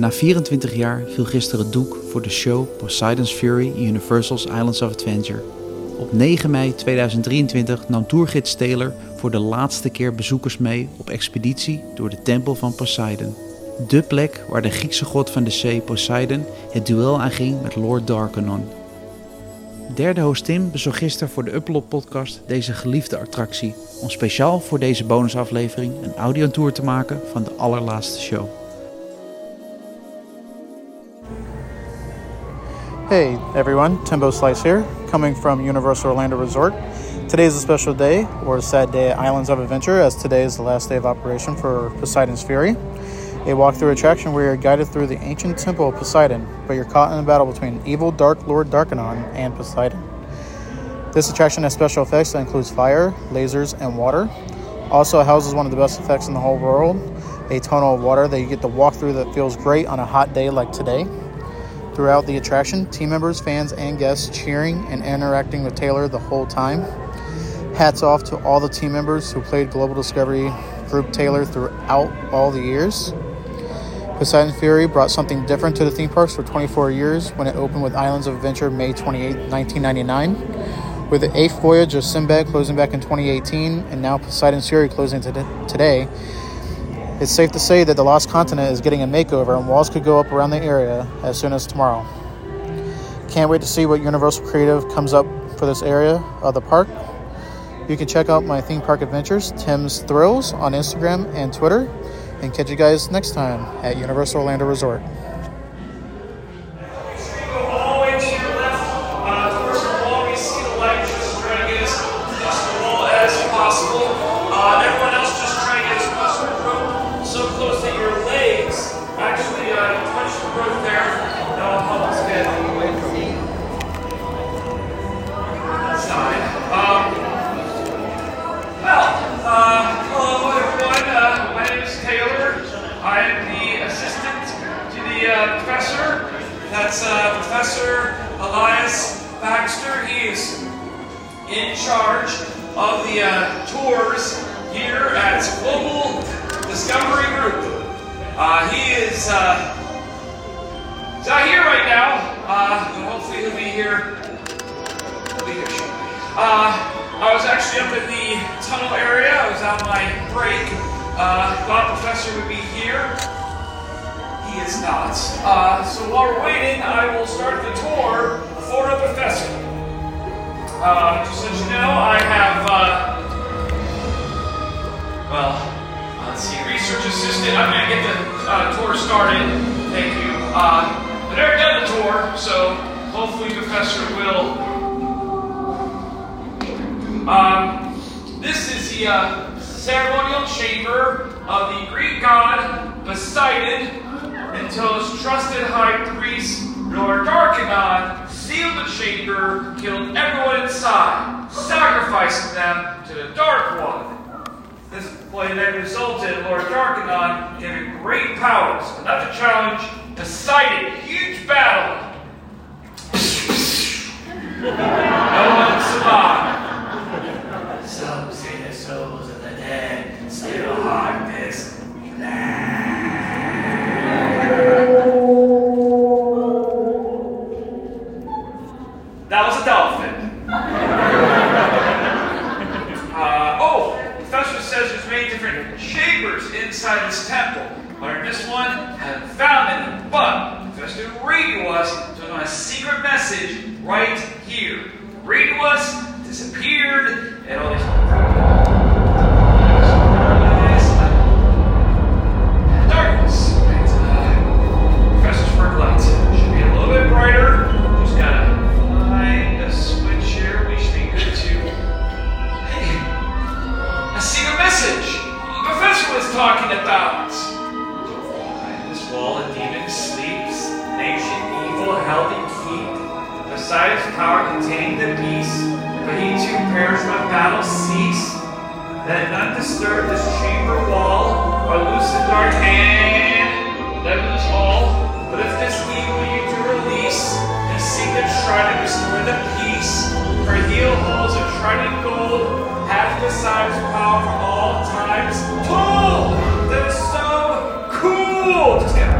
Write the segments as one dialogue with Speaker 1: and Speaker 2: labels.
Speaker 1: Na 24 jaar viel gisteren het doek voor de show Poseidon's Fury Universal's Islands of Adventure. Op 9 mei 2023 nam tourgids Taylor voor de laatste keer bezoekers mee op expeditie door de tempel van Poseidon. De plek waar de Griekse god van de zee Poseidon het duel aanging met Lord Darkanon. Derde host Tim bezocht gisteren voor de Upload podcast deze geliefde attractie om speciaal voor deze bonusaflevering een audiotour te maken van de allerlaatste show.
Speaker 2: Hey everyone, Timbo Slice here, coming from Universal Orlando Resort. Today is a special day, or a sad day at Islands of Adventure, as today is the last day of operation for Poseidon's Fury. A walkthrough attraction where you're guided through the ancient temple of Poseidon, but you're caught in a battle between evil Dark Lord Darkenon and Poseidon. This attraction has special effects that includes fire, lasers, and water. Also houses one of the best effects in the whole world, a tunnel of water that you get to walk through that feels great on a hot day like today. Throughout the attraction, team members, fans, and guests cheering and interacting with Taylor the whole time. Hats off to all the team members who played Global Discovery Group Taylor throughout all the years. Poseidon Fury brought something different to the theme parks for 24 years when it opened with Islands of Adventure May 28, 1999. With the eighth voyage of Sinbad closing back in 2018 and now Poseidon Fury closing today, it's safe to say that the Lost Continent is getting a makeover and walls could go up around the area as soon as tomorrow. Can't wait to see what Universal Creative comes up for this area of the park. You can check out my theme park adventures, Tim's Thrills, on Instagram and Twitter, and catch you guys next time at Universal Orlando Resort.
Speaker 3: I am the assistant to the uh, professor. That's uh, Professor Elias Baxter. He is in charge of the uh, tours here at Global Discovery Group. Uh, he is uh, he's not here right now, uh, but hopefully he'll be here. He'll be here. Uh, I was actually up in the tunnel area. I was on my break. Uh, thought Professor would be here. He is not. Uh, so while we're waiting, I will start the tour for the professor. Uh, just so you know, I have, uh, well, let's see, research assistant. I'm going to get the uh, tour started. Ceremonial chamber of the Greek god Poseidon until his trusted high priest, Lord Darkenon, sealed the chamber, killed everyone inside, sacrificing them to the Dark One. This play then resulted in Lord Darkenon giving great powers enough to challenge Poseidon. Huge battle. no one survived.
Speaker 4: Some say the souls of the dead still haunt this
Speaker 3: That was a dolphin. uh, oh, the professor says there's many different chambers inside this temple. Learned this one, haven't but the professor read to us, so a secret message right here. Read to us, disappeared, and all these. Uh, Lights. Darkness. Right, Poseidon's power contained the beast, but he too perished when battle ceased. None disturb this chamber wall, or loose the dark hand. Let loose all. But if this evil you do release, and seek the shrine and restore the peace, for heel holds a trident gold, hath Poseidon's power for all times told. That is so cool. Just kidding.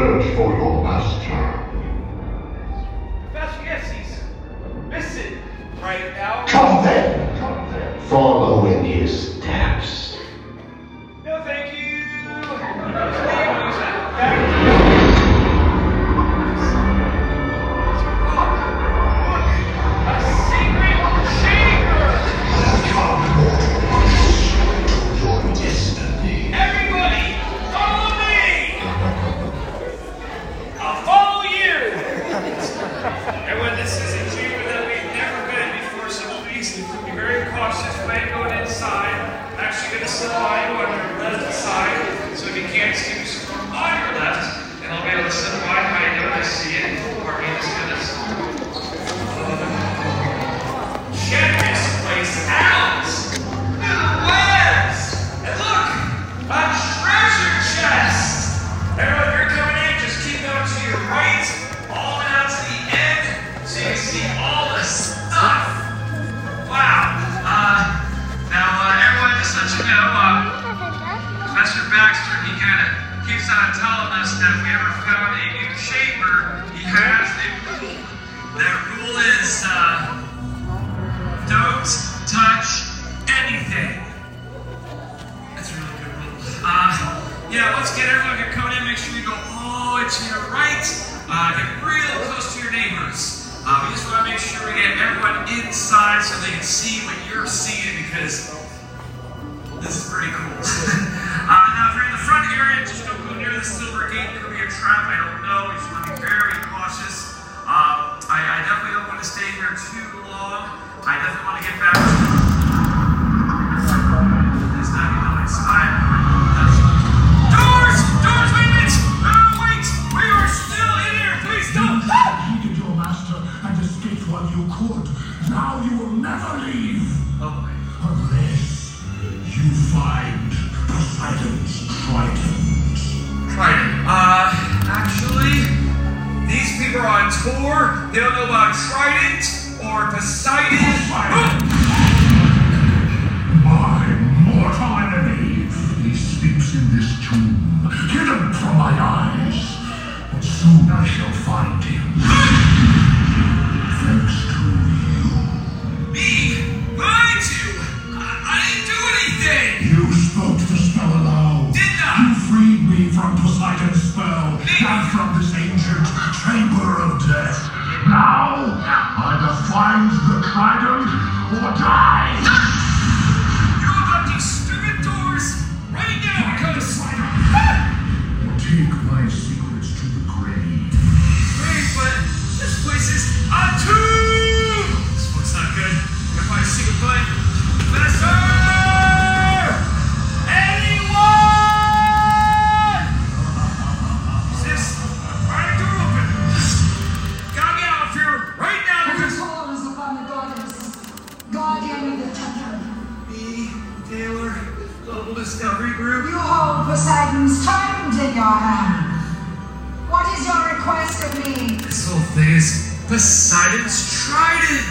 Speaker 5: Search for your master.
Speaker 3: Professor, yes, he's missing right now.
Speaker 5: Come then, come then. Follow in his
Speaker 3: when going inside. I'm actually going to by you on your left side, so if you can't Baxter, he kind of keeps on telling us that if we ever found a new chamber, he has a rule. That rule is, uh, don't touch anything. That's a really good rule. Uh, yeah, once again, everyone can come in, make sure you go all the way to your right. Uh, get real close to your neighbors. Uh, we just want to make sure we get everyone inside so they can see what you're seeing because this is pretty cool. front area, just don't go near the silver gate. Could be a trap. I don't know. He's be very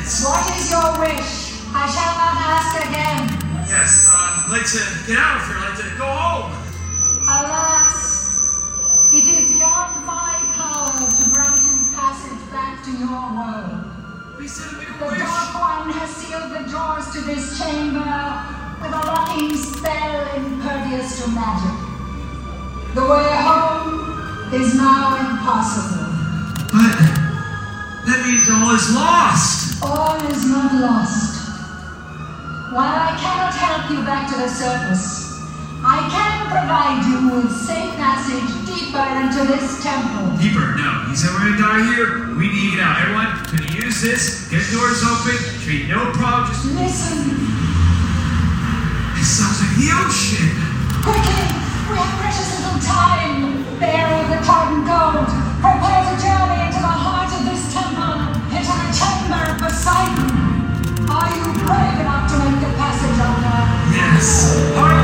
Speaker 6: What is your wish? I shall not ask again.
Speaker 3: Yes, uh, I'd like to get out of here, I'd like to go home.
Speaker 6: Alas, it is beyond my power to grant you passage back to your world.
Speaker 3: We said to make a
Speaker 6: The. Dark One has sealed the doors to this chamber with a locking spell impervious to magic. The way home is now impossible.
Speaker 3: But that means all is lost.
Speaker 6: All is not lost. While I cannot help you back to the surface, I can provide you with safe passage deeper into this temple.
Speaker 3: Deeper, no. He said we're gonna die here. We need to get out. Everyone, can you use this? Get doors open. Should be no problem. Just
Speaker 6: Listen,
Speaker 3: it sounds like the ocean.
Speaker 6: quickly! We have precious little time. Of the Titan Gold, prepare to journey
Speaker 3: Yes.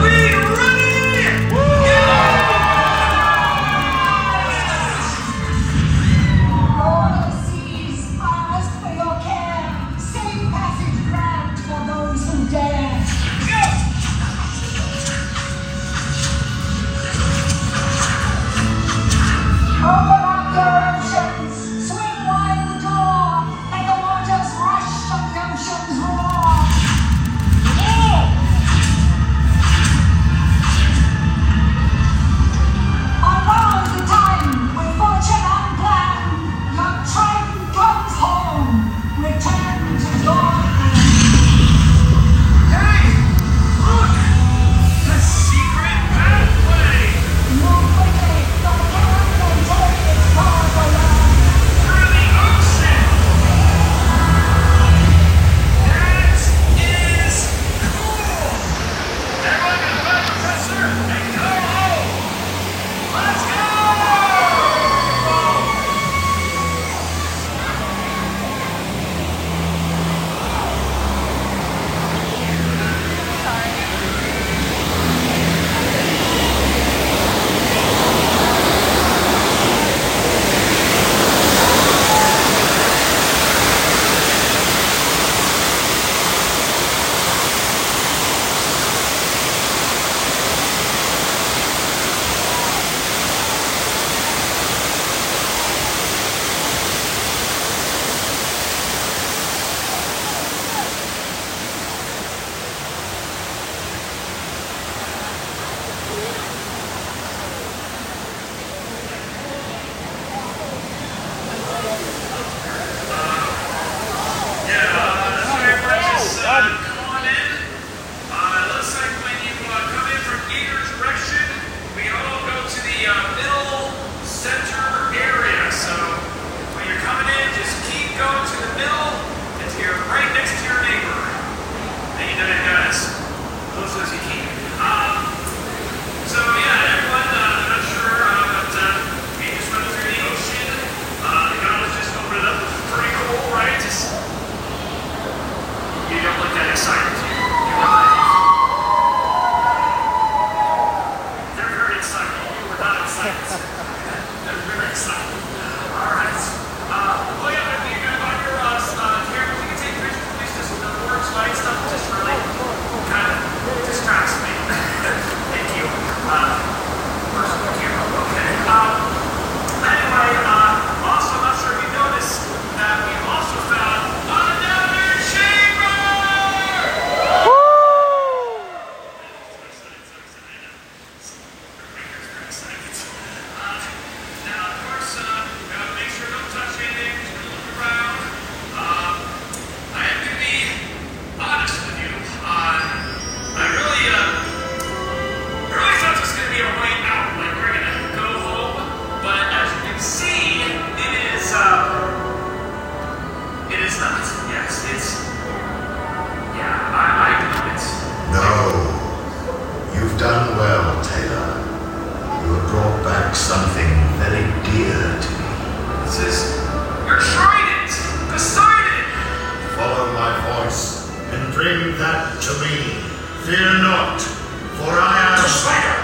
Speaker 3: Fear not, for I am... The Spider!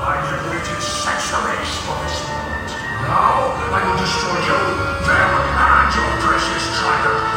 Speaker 3: I have waited centuries for this moment. Now I will destroy you, them, and your precious trident.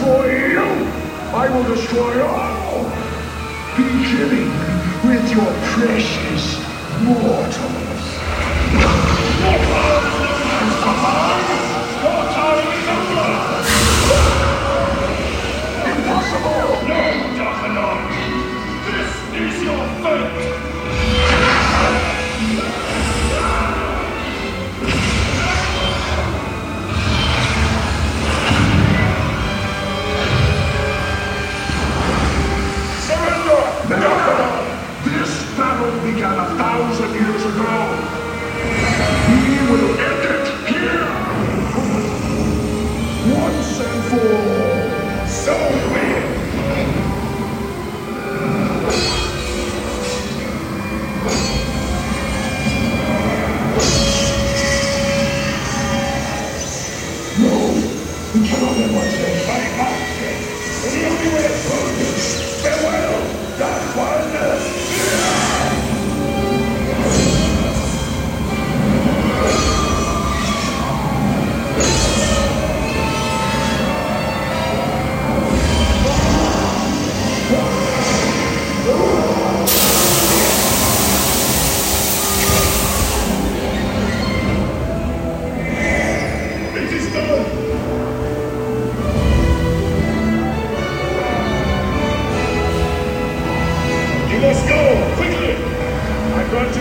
Speaker 3: destroy you. I
Speaker 7: will destroy all. Beginning
Speaker 3: with your precious mortal.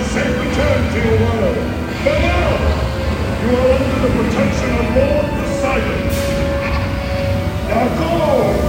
Speaker 3: safe return to your world. But now, you are under the protection of Lord Poseidon. Now go!